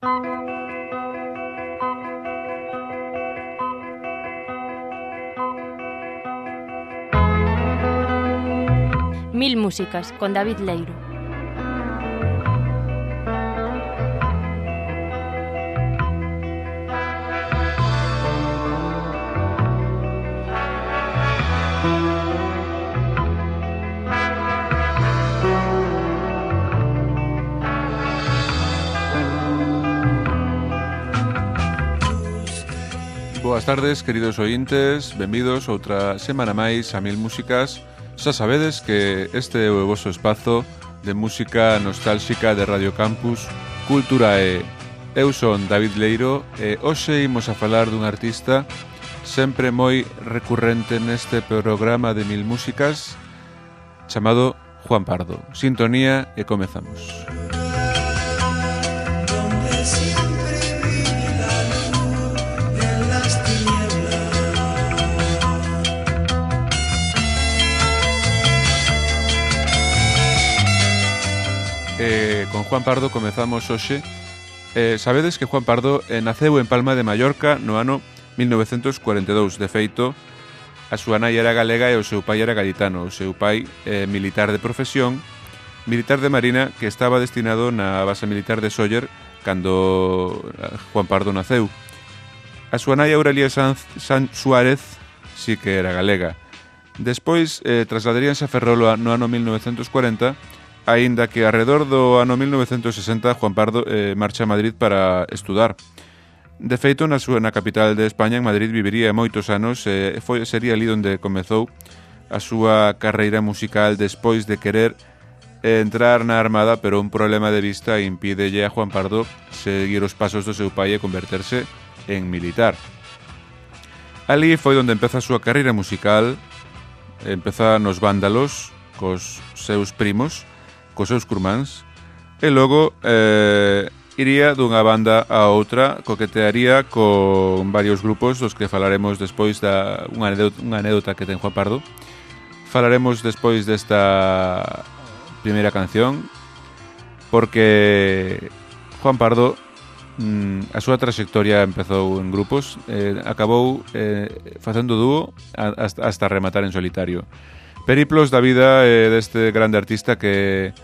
Mil músicas con David Leiro. boas tardes, queridos ointes, benvidos outra semana máis a Mil Músicas. Xa sabedes que este é o vosso espazo de música nostálxica de Radio Campus, Cultura E. Eu son David Leiro e hoxe imos a falar dun artista sempre moi recurrente neste programa de Mil Músicas chamado Juan Pardo. Sintonía e comezamos. Donde con Juan Pardo comezamos hoxe. Eh, Sabedes que Juan Pardo eh, naceu en Palma de Mallorca no ano 1942 De feito, a súa nai era galega e o seu pai era gaditano. O seu pai, eh, militar de profesión Militar de marina que estaba destinado na base militar de Sóller Cando eh, Juan Pardo naceu. A súa nai Aurelia Sanz, San Suárez sí que era galega. Despois eh, trasladaríanse a Ferrolo no ano 1940 aínda que arredor do ano 1960 Juan Pardo eh, marcha a Madrid para estudar. De feito, na súa na capital de España, en Madrid, viviría moitos anos e eh, foi, sería ali onde comezou a súa carreira musical despois de querer eh, entrar na armada, pero un problema de vista impídelle a Juan Pardo seguir os pasos do seu pai e converterse en militar. Ali foi onde empeza a súa carreira musical, empeza nos vándalos, cos seus primos, cos seus curmáns e logo eh, iría dunha banda a outra coquetearía con varios grupos dos que falaremos despois da unha anécdota, unha anécdota que ten Juan Pardo. Falaremos despois desta primeira canción porque Juan Pardo mm, a súa trayectoria empezou en grupos eh, acabou eh, facendo dúo hasta, hasta rematar en solitario. Periplos da vida eh, deste grande artista que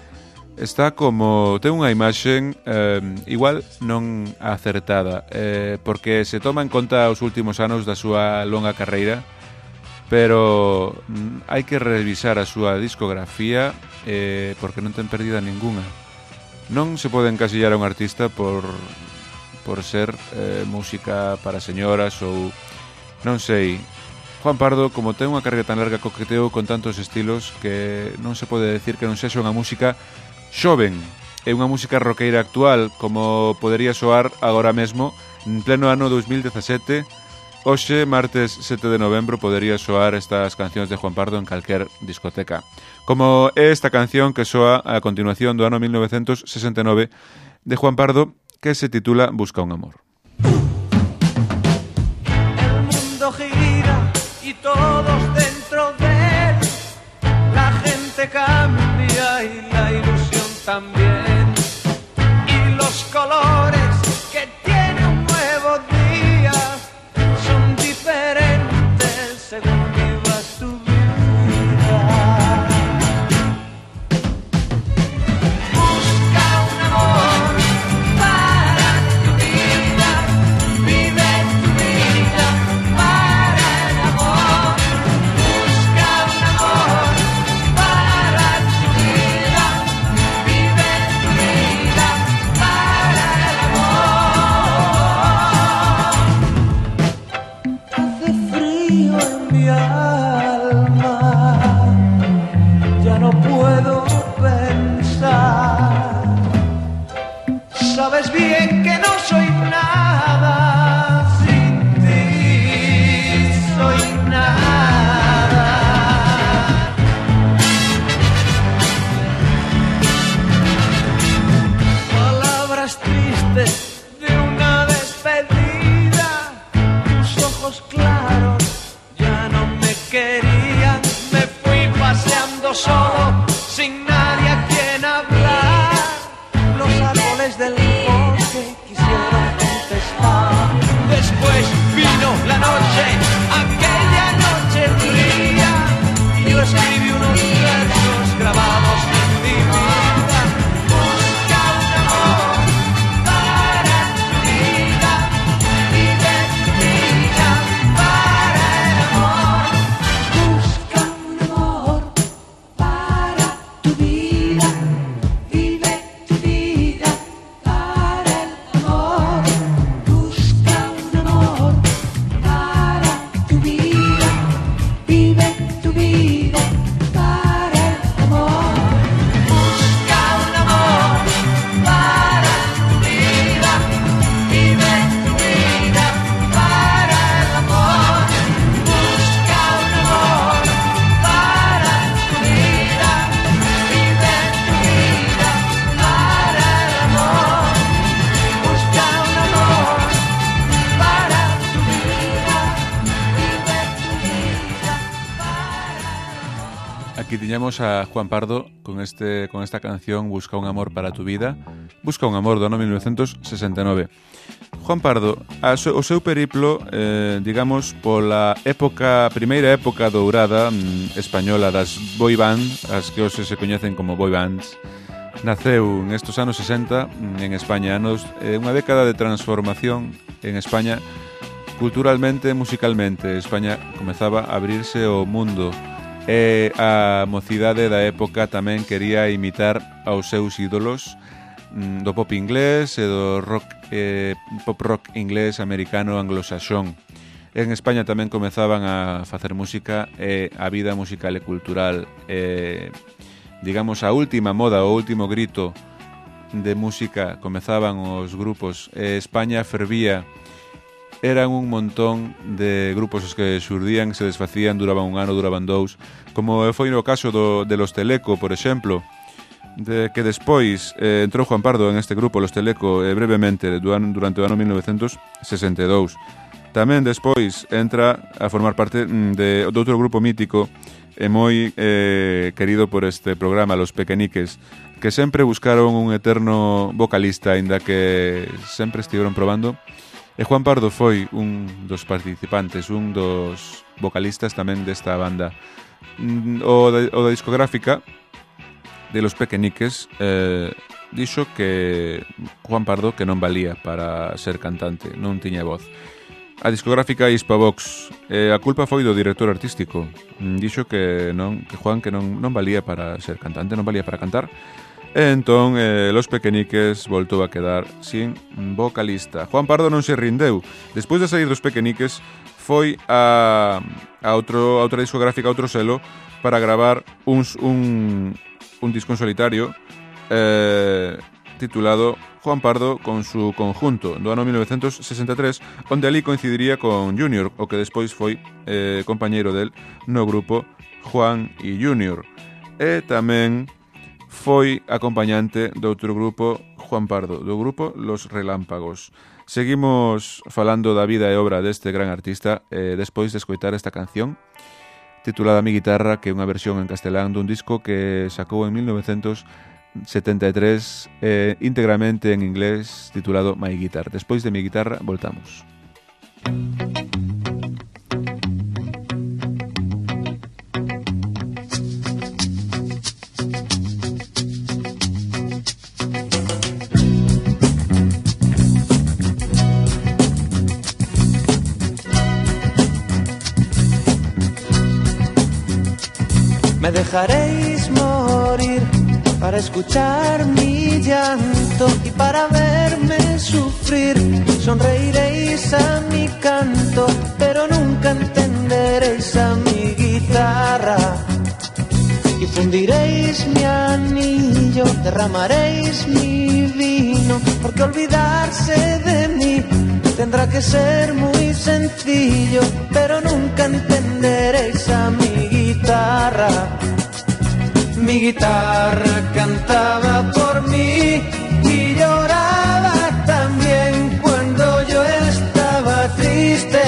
está como ten unha imaxe eh, igual non acertada eh, porque se toma en conta os últimos anos da súa longa carreira pero mm, hai que revisar a súa discografía eh, porque non ten perdida ninguna. non se pode encasillar a un artista por, por ser eh, música para señoras ou non sei Juan Pardo, como ten unha carreira tan larga, coqueteou con tantos estilos que non se pode decir que non sexa unha música Xoven é unha música roqueira actual como podería soar agora mesmo en pleno ano 2017 Hoxe, martes 7 de novembro, podería soar estas cancións de Juan Pardo en calquer discoteca. Como é esta canción que soa a continuación do ano 1969 de Juan Pardo, que se titula Busca un amor. El mundo gira y todos de Escoitamos a Juan Pardo con este con esta canción Busca un amor para tu vida. Busca un amor do ano 1969. Juan Pardo, a so, o seu periplo, eh, digamos, pola época primeira época dourada mm, española das boy band, as que hoxe se coñecen como boy bands, naceu nestos anos 60 mm, en España, anos eh, unha década de transformación en España culturalmente e musicalmente. España comezaba a abrirse ao mundo E a mocidade da época tamén quería imitar aos seus ídolos mm, do pop inglés e do rock, eh, pop rock inglés americano anglosaxón. En España tamén comezaban a facer música e a vida musical e cultural. E, digamos, a última moda, o último grito de música comezaban os grupos. E España fervía eran un montón de grupos os que xurdían, se desfacían, duraban un ano, duraban dous, como foi no caso do, de Los Teleco, por exemplo, de que despois eh, entrou Juan Pardo en este grupo Los Teleco eh, brevemente durante o ano 1962. Tamén despois entra a formar parte mm, de, de outro grupo mítico e moi eh, querido por este programa, Los Pequeniques, que sempre buscaron un eterno vocalista, aínda que sempre estiveron probando E Juan Pardo foi un dos participantes, un dos vocalistas tamén desta banda. Mm, o da, o da discográfica de Los Pequeniques eh, dixo que Juan Pardo que non valía para ser cantante, non tiña voz. A discográfica Hispavox eh, a culpa foi do director artístico. Mm, dixo que non que Juan que non non valía para ser cantante, non valía para cantar entón, eh, Los Pequeniques voltou a quedar sin vocalista. Juan Pardo non se rindeu. Despois de sair dos Pequeniques, foi a, a, outro, a outra discográfica, a outro selo, para gravar uns, un, un disco en solitario eh, titulado Juan Pardo con su conjunto do ano 1963 onde ali coincidiría con Junior o que despois foi eh, del no grupo Juan y Junior e foi acompañante do outro grupo Juan Pardo, do grupo Los Relámpagos. Seguimos falando da vida e obra deste gran artista eh, despois de escoitar esta canción titulada Mi Guitarra, que é unha versión en castelán dun disco que sacou en 1973 eh, íntegramente en inglés titulado My Guitar. Despois de Mi Guitarra, voltamos. Música dejaréis morir para escuchar mi llanto y para verme sufrir. Sonreiréis a mi canto, pero nunca entenderéis a mi guitarra. Y fundiréis mi anillo, derramaréis mi vino, porque olvidarse de mí tendrá que ser muy sencillo, pero nunca entenderéis a mi guitarra. Mi guitarra cantaba por mí y lloraba también cuando yo estaba triste.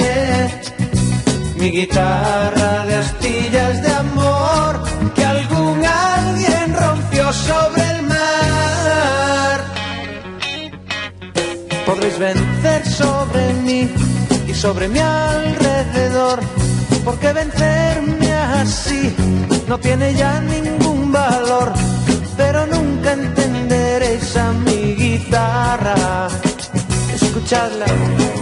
Mi guitarra de astillas de amor que algún alguien rompió sobre el mar. Podréis vencer sobre mí y sobre mi alrededor porque vencerme así no tiene ya ningún Escuchadla.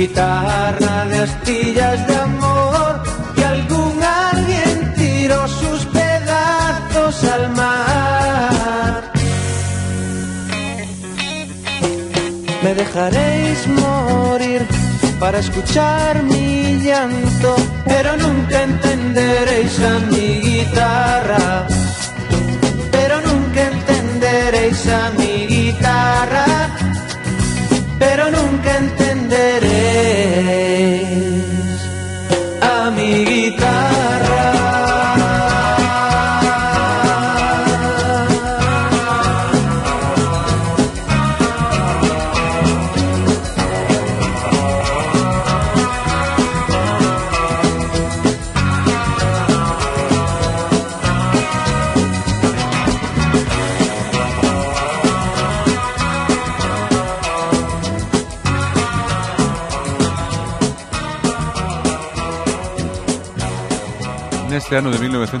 Guitarra de astillas de amor que algún alguien tiró sus pedazos al mar. Me dejaréis morir para escuchar mi llanto, pero nunca entenderéis a mi guitarra, pero nunca entenderéis a mi guitarra,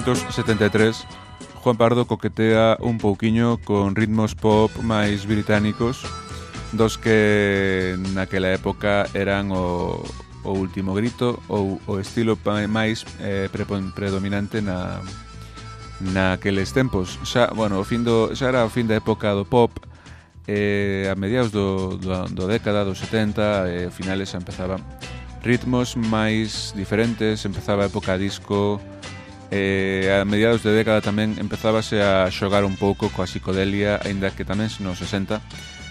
1973 Juan Pardo coquetea un pouquiño con ritmos pop máis británicos dos que naquela época eran o, o último grito ou o estilo máis eh, predominante na, naqueles tempos. Xa, bueno, o fin do, xa era o fin da época do pop, eh, a mediados do, do, do década dos 70 e eh, finales xa empezaban ritmos máis diferentes, empezaba a época disco, eh, a mediados de década tamén empezábase a xogar un pouco coa psicodelia, aínda que tamén nos 60,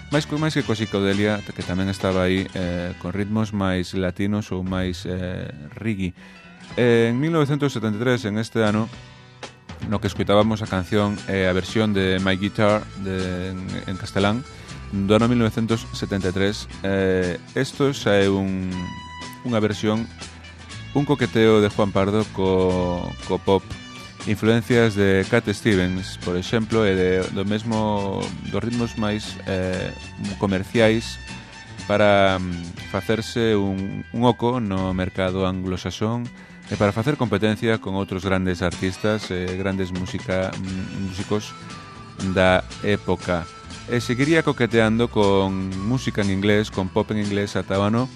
máis que máis que coa psicodelia, que tamén estaba aí eh, con ritmos máis latinos ou máis eh, rigi. Eh, en 1973, en este ano, no que escuitábamos a canción eh, a versión de My Guitar de, en, en castelán, do ano 1973, eh, esto xa é un, unha versión un coqueteo de Juan Pardo co, co pop influencias de Cat Stevens, por exemplo, e de, do mesmo dos ritmos máis eh, comerciais para mm, facerse un, un oco no mercado anglosaxón e para facer competencia con outros grandes artistas e eh, grandes música, mm, músicos da época. E seguiría coqueteando con música en inglés, con pop en inglés ata o ano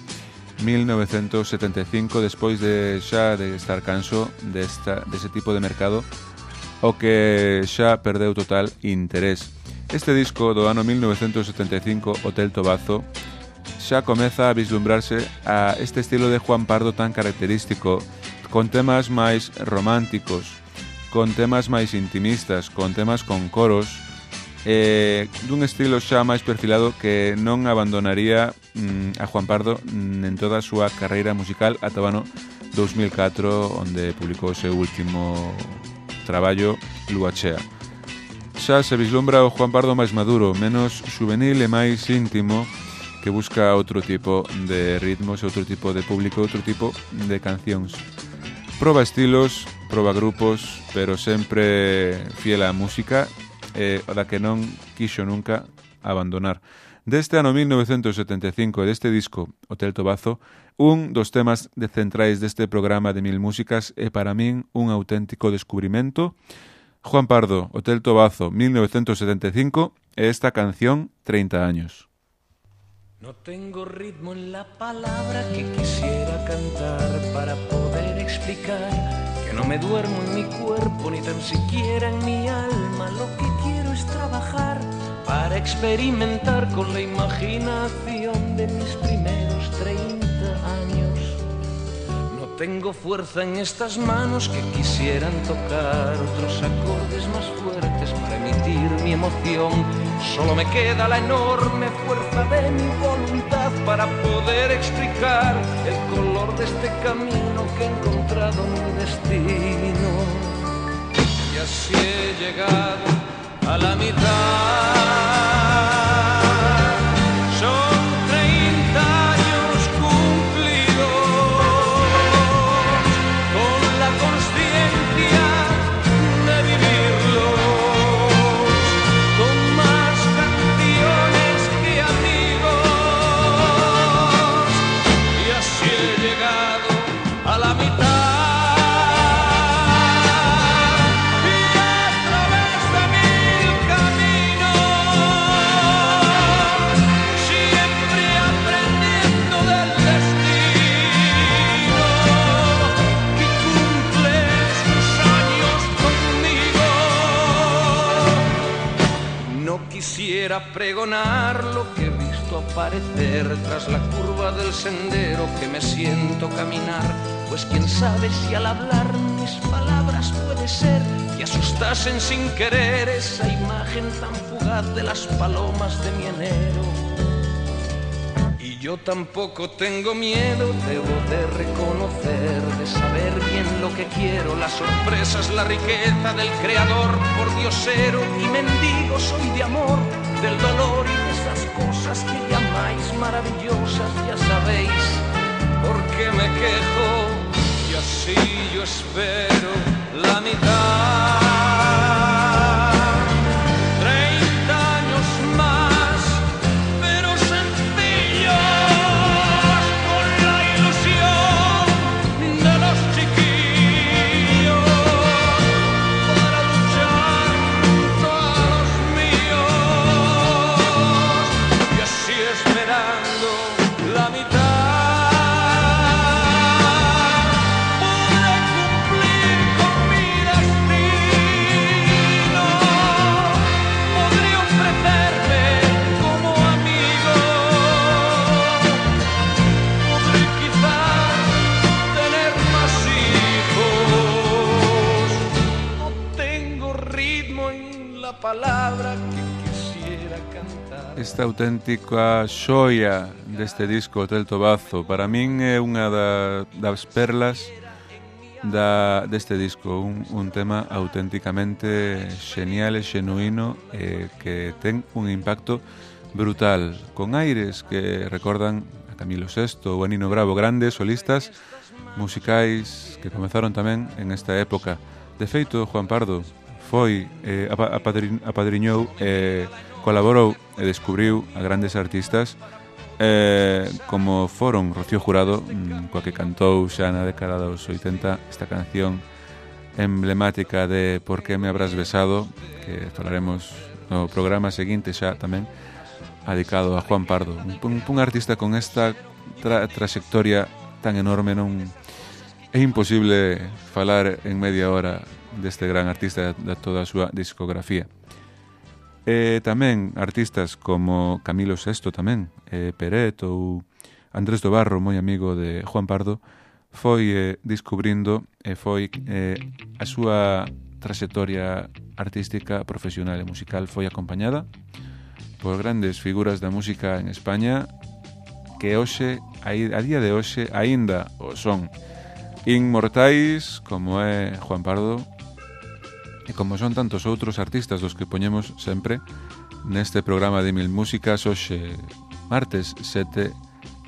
1975 despois de xa de estar canso desta, dese tipo de mercado o que xa perdeu total interés. Este disco do ano 1975, Hotel Tobazo, xa comeza a vislumbrarse a este estilo de Juan Pardo tan característico, con temas máis románticos, con temas máis intimistas, con temas con coros, eh, dun estilo xa máis perfilado que non abandonaría mm, a Juan Pardo mm, en toda a súa carreira musical ata o ano 2004 onde publicou o seu último traballo Luachea. Xa se vislumbra o Juan Pardo máis maduro, menos juvenil e máis íntimo que busca outro tipo de ritmos, outro tipo de público, outro tipo de cancións. Proba estilos, proba grupos, pero sempre fiel á música eh, da que non quixo nunca abandonar. Deste ano 1975 e deste disco, Hotel Tobazo, un dos temas de centrais deste programa de Mil Músicas é para min un auténtico descubrimento. Juan Pardo, Hotel Tobazo, 1975, e esta canción, 30 años. No tengo ritmo en la palabra que quisiera cantar para poder explicar que no me duermo en mi cuerpo ni tan siquiera en mi alma lo que es trabajar para experimentar con la imaginación de mis primeros 30 años. No tengo fuerza en estas manos que quisieran tocar otros acordes más fuertes para emitir mi emoción. Solo me queda la enorme fuerza de mi voluntad para poder explicar el color de este camino que he encontrado mi destino. Y así he llegado a la mitad. No quisiera pregonar lo que he visto aparecer tras la curva del sendero que me siento caminar, pues quién sabe si al hablar mis palabras puede ser que asustasen sin querer esa imagen tan fugaz de las palomas de mi enero yo tampoco tengo miedo, debo de reconocer, de saber bien lo que quiero. La sorpresa es la riqueza del creador, por diosero y mendigo soy de amor, del dolor y de esas cosas que llamáis maravillosas, ya sabéis por qué me quejo. Y así yo espero la mitad. esta auténtica xoia deste disco Hotel Tobazo. Para min é unha da, das perlas da, deste disco, un, un tema auténticamente xenial e xenuíno e que ten un impacto brutal, con aires que recordan a Camilo VI ou a Nino Bravo, grandes solistas musicais que comezaron tamén en esta época. De feito, Juan Pardo foi, eh, apadriñou eh, colaborou e descubriu a grandes artistas eh, como foron Rocío Jurado, mm, coa que cantou xa na década dos 80 esta canción emblemática de Por que me habrás besado, que falaremos no programa seguinte xa tamén, adicado a Juan Pardo. Un, un, un artista con esta tra trayectoria tan enorme non é imposible falar en media hora deste gran artista da toda a súa discografía. E tamén artistas como Camilo VI tamén, eh, Peret ou Andrés do Barro, moi amigo de Juan Pardo, foi eh, descubrindo e foi eh, a súa trayectoria artística, profesional e musical foi acompañada por grandes figuras da música en España que hoxe, a día de hoxe, aínda o son. Inmortais como é Juan Pardo, E como son tantos outros artistas dos que poñemos sempre neste programa de Mil Músicas hoxe martes 7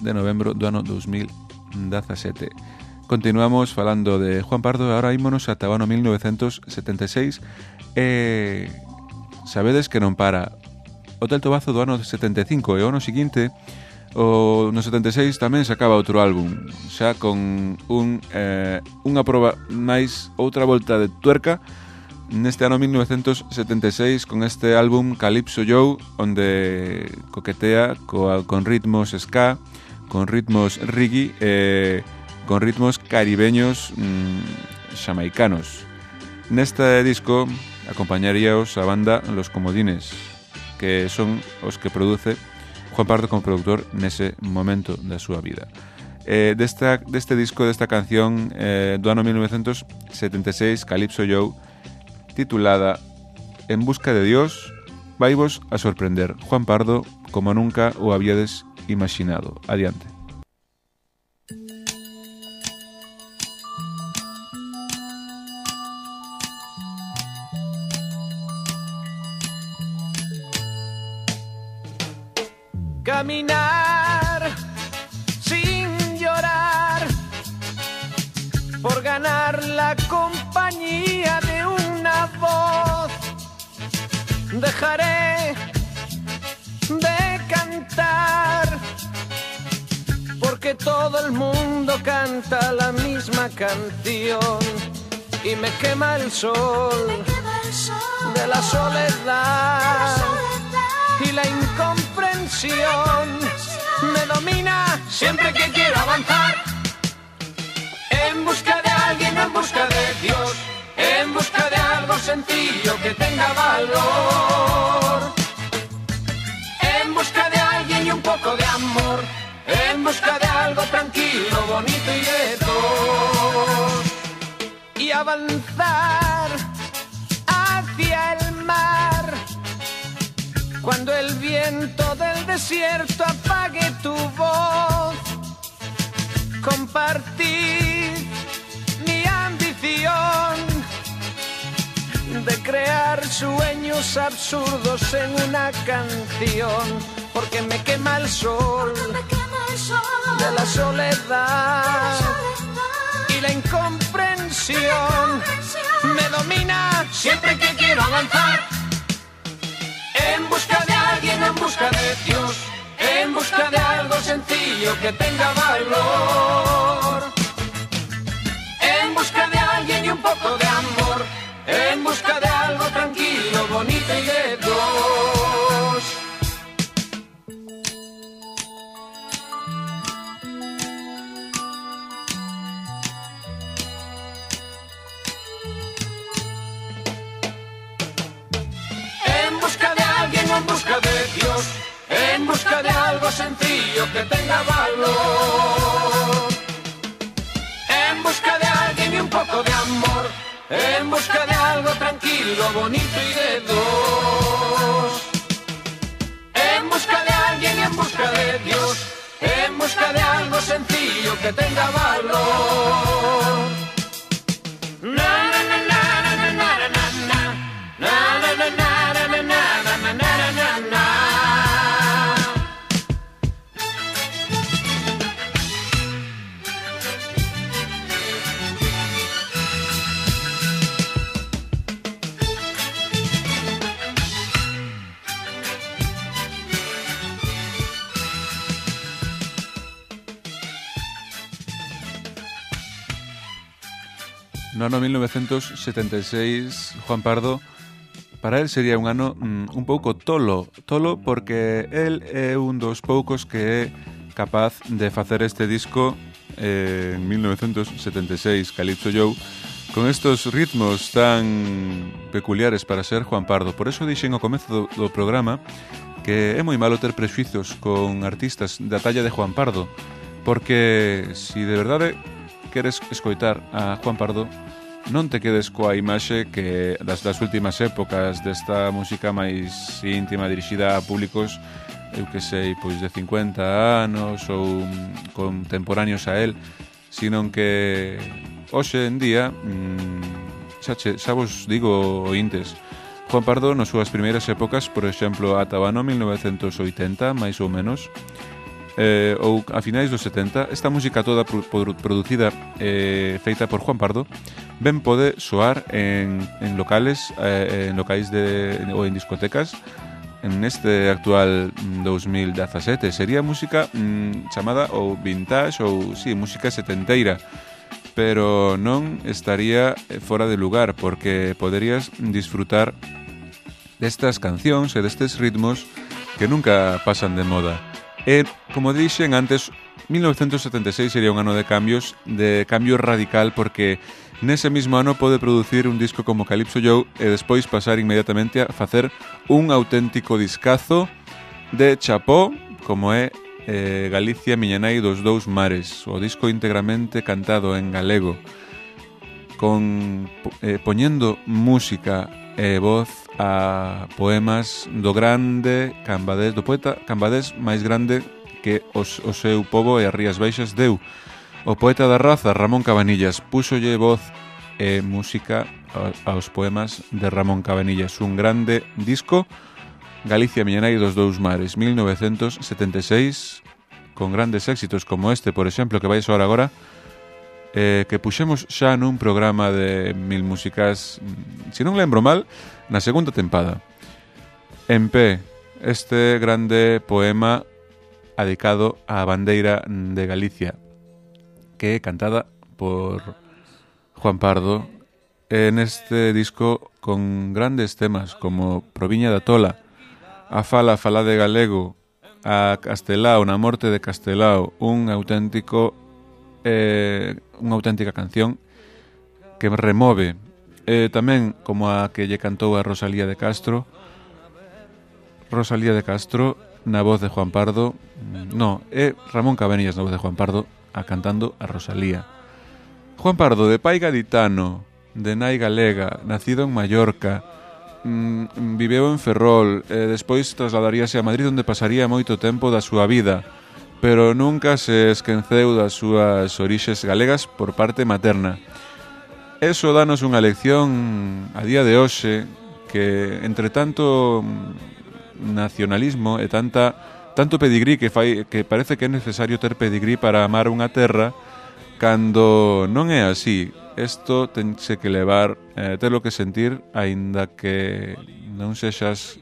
de novembro do ano 2017. Continuamos falando de Juan Pardo e agora ímonos ata o ano 1976 e sabedes que non para Hotel Tobazo do ano 75 e o ano seguinte o no 76 tamén sacaba outro álbum xa con un, eh, unha proba máis outra volta de tuerca neste ano 1976 con este álbum Calypso Joe onde coquetea con ritmos ska, con ritmos reggae e con ritmos caribeños mmm, xamaicanos. Neste disco acompañaríaos a banda Los Comodines, que son os que produce Juan Pardo como productor nese momento da súa vida. Eh, desta, deste disco, desta canción eh, do ano 1976, Calypso Joe, titulada En busca de Dios, vaivos a sorprender Juan Pardo como nunca o habíades imaginado. Adiante. Caminar dejaré de cantar porque todo el mundo canta la misma canción y me quema el sol, de, la soledad, y la incomprensión me domina siempre que quiero avanzar. En busca de alguien, en busca de Dios en busca sencillo que tenga valor. En busca de alguien y un poco busca de algo tranquilo, bonito y de. Y avanzar hacia el mar. Cuando el viento del desierto apague tu voz, compartir mi ambición de crear sueños absurdos en una canción, porque me quema el sol de la soledad y la incomprensión me domina siempre que quiero avanzar. En busca de alguien, en busca de Dios, en busca de algo sencillo que tenga valor. En busca de alguien y un poco de amor en busca de algo tranquilo, bonito y de dos. En busca de alguien en busca de Dios, en busca de algo sencillo que tenga valor. Tranquilo, bonito y de dos. En busca de alguien en busca de Dios, en busca de algo sencillo que tenga valor. ano 1976, Juan Pardo, para él sería un ano mm, un pouco tolo, tolo porque él é un dos poucos que é capaz de facer este disco eh, en 1976, Calypso Joe, con estos ritmos tan peculiares para ser Juan Pardo. Por eso dixen ao comezo do, do programa que é moi malo ter prexuizos con artistas da talla de Juan Pardo, porque si de verdade queres escoitar a Juan Pardo, non te quedes coa imaxe que das, das últimas épocas desta música máis íntima dirixida a públicos eu que sei, pois de 50 anos ou contemporáneos a él, sino que hoxe en día mmm, xa, che, xa vos digo ointes, Juan Pardo nas súas primeiras épocas, por exemplo, ata o ano 1980, máis ou menos, eh, ou a finais dos 70, esta música toda producida eh, feita por Juan Pardo ben pode soar en, en locales eh, en locais de, ou en discotecas en este actual 2017 sería música mm, chamada ou vintage ou si, sí, música setenteira pero non estaría fora de lugar porque poderías disfrutar destas cancións e destes ritmos que nunca pasan de moda. E, como dixen antes, 1976 sería un ano de cambios, de cambio radical porque nese mismo ano pode producir un disco como Calypso Joe e despois pasar inmediatamente a facer un auténtico discazo de chapó como é eh, Galicia Miña Nai dos Dous Mares, o disco íntegramente cantado en galego con eh, poñendo música e voz a poemas do grande Cambadés, do poeta Cambadés máis grande que os, o seu povo e as Rías Baixas deu. O poeta da raza Ramón Cabanillas púxolle voz e música aos poemas de Ramón Cabanillas, un grande disco Galicia Miñanai dos Dous Mares, 1976, con grandes éxitos como este, por exemplo, que vais ahora agora, eh, que puxemos xa nun programa de Mil músicas, mm, se non lembro mal, na segunda tempada. En P, este grande poema adicado á bandeira de Galicia, que é cantada por Juan Pardo en este disco con grandes temas como Proviña da Tola, a fala fala de galego, a Castelao, na morte de Castelao, un auténtico eh, unha auténtica canción que remove. Eh, tamén como a que lle cantou a Rosalía de Castro Rosalía de Castro na voz de Juan Pardo mm, no, é Ramón Cabanillas na voz de Juan Pardo a cantando a Rosalía. Juan Pardo de pai gaditano de nai galega nacido en Mallorca mm, viveu en Ferrol e despois trasladaríase a Madrid onde pasaría moito tempo da súa vida pero nunca se esquenceu das súas orixes galegas por parte materna. Eso danos unha lección a día de hoxe que entre tanto nacionalismo e tanta tanto pedigrí que fai que parece que é necesario ter pedigrí para amar unha terra cando non é así. Isto tense que levar, eh, ter lo que sentir aínda que non sexas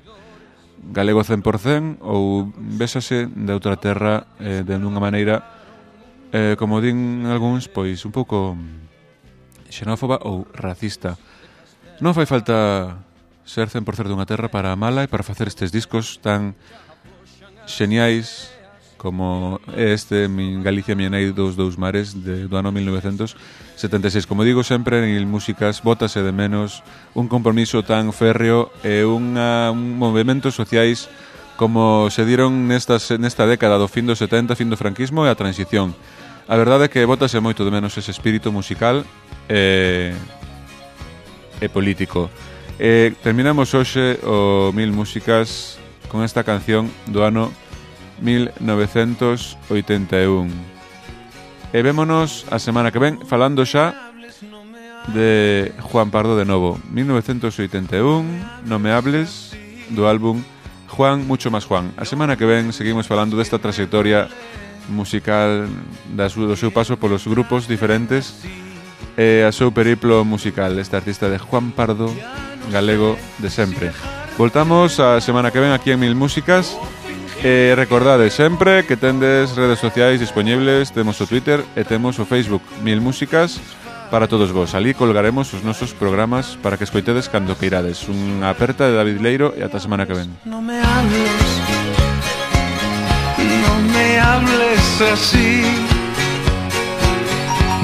galego 100% ou vésase de outra terra eh, de unha maneira eh, como din algúns, pois un pouco xenófoba ou racista. Non fai falta ser 100% dunha terra para amala e para facer estes discos tan xeniais como este Min Galicia Mienei dos Dous Mares de, do ano 1976. Como digo sempre, en il músicas bótase de menos un compromiso tan férreo e unha, un movimentos sociais como se dieron nestas, nesta década do fin do 70, fin do franquismo e a transición. A verdade é que bótase moito de menos ese espírito musical e, e político. E terminamos hoxe o Mil Músicas con esta canción do ano 1981. E vémonos a semana que ven falando xa de Juan Pardo de novo. 1981, No me hables, do álbum Juan, mucho más Juan. A semana que ven seguimos falando desta trayectoria musical da su, do seu paso polos grupos diferentes e a seu periplo musical. Este artista de Juan Pardo, galego de sempre. Voltamos a semana que ven aquí en Mil Músicas. E recordade sempre que tendes redes sociais disponibles, temos o Twitter e temos o Facebook Mil Músicas para todos vos. Ali colgaremos os nosos programas para que escoitedes cando queirades. Unha aperta de David Leiro e ata semana que ven. No me hables, no me hables así,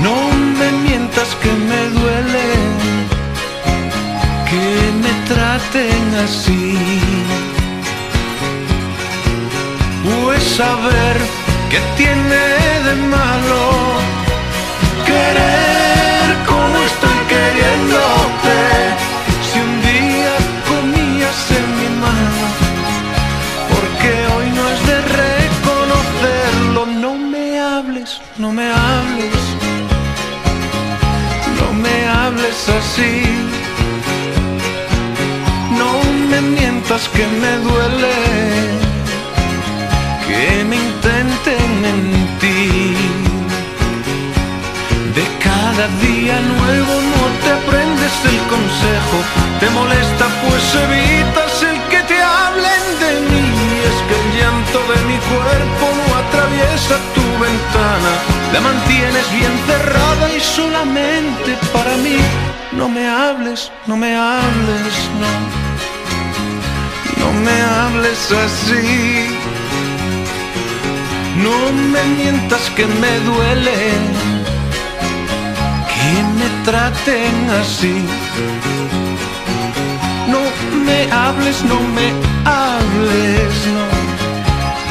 no me mientas que me duele, que me traten así. Pues saber qué tiene de malo querer como estoy queriéndote. Si un día comías en mi mano, porque hoy no es de reconocerlo. No me hables, no me hables, no me hables así. No me mientas que me duele que me intenten mentir. De cada día nuevo no te aprendes el consejo, te molesta pues evitas el que te hablen de mí. Es que el llanto de mi cuerpo no atraviesa tu ventana, la mantienes bien cerrada y solamente para mí. No me hables, no me hables, no. No me hables así. No me mientas que me duele que me traten así. No me hables, no me hables, no,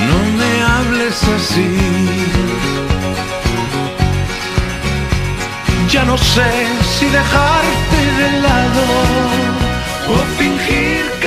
no me hables así. Ya no sé si dejarte de lado o fingir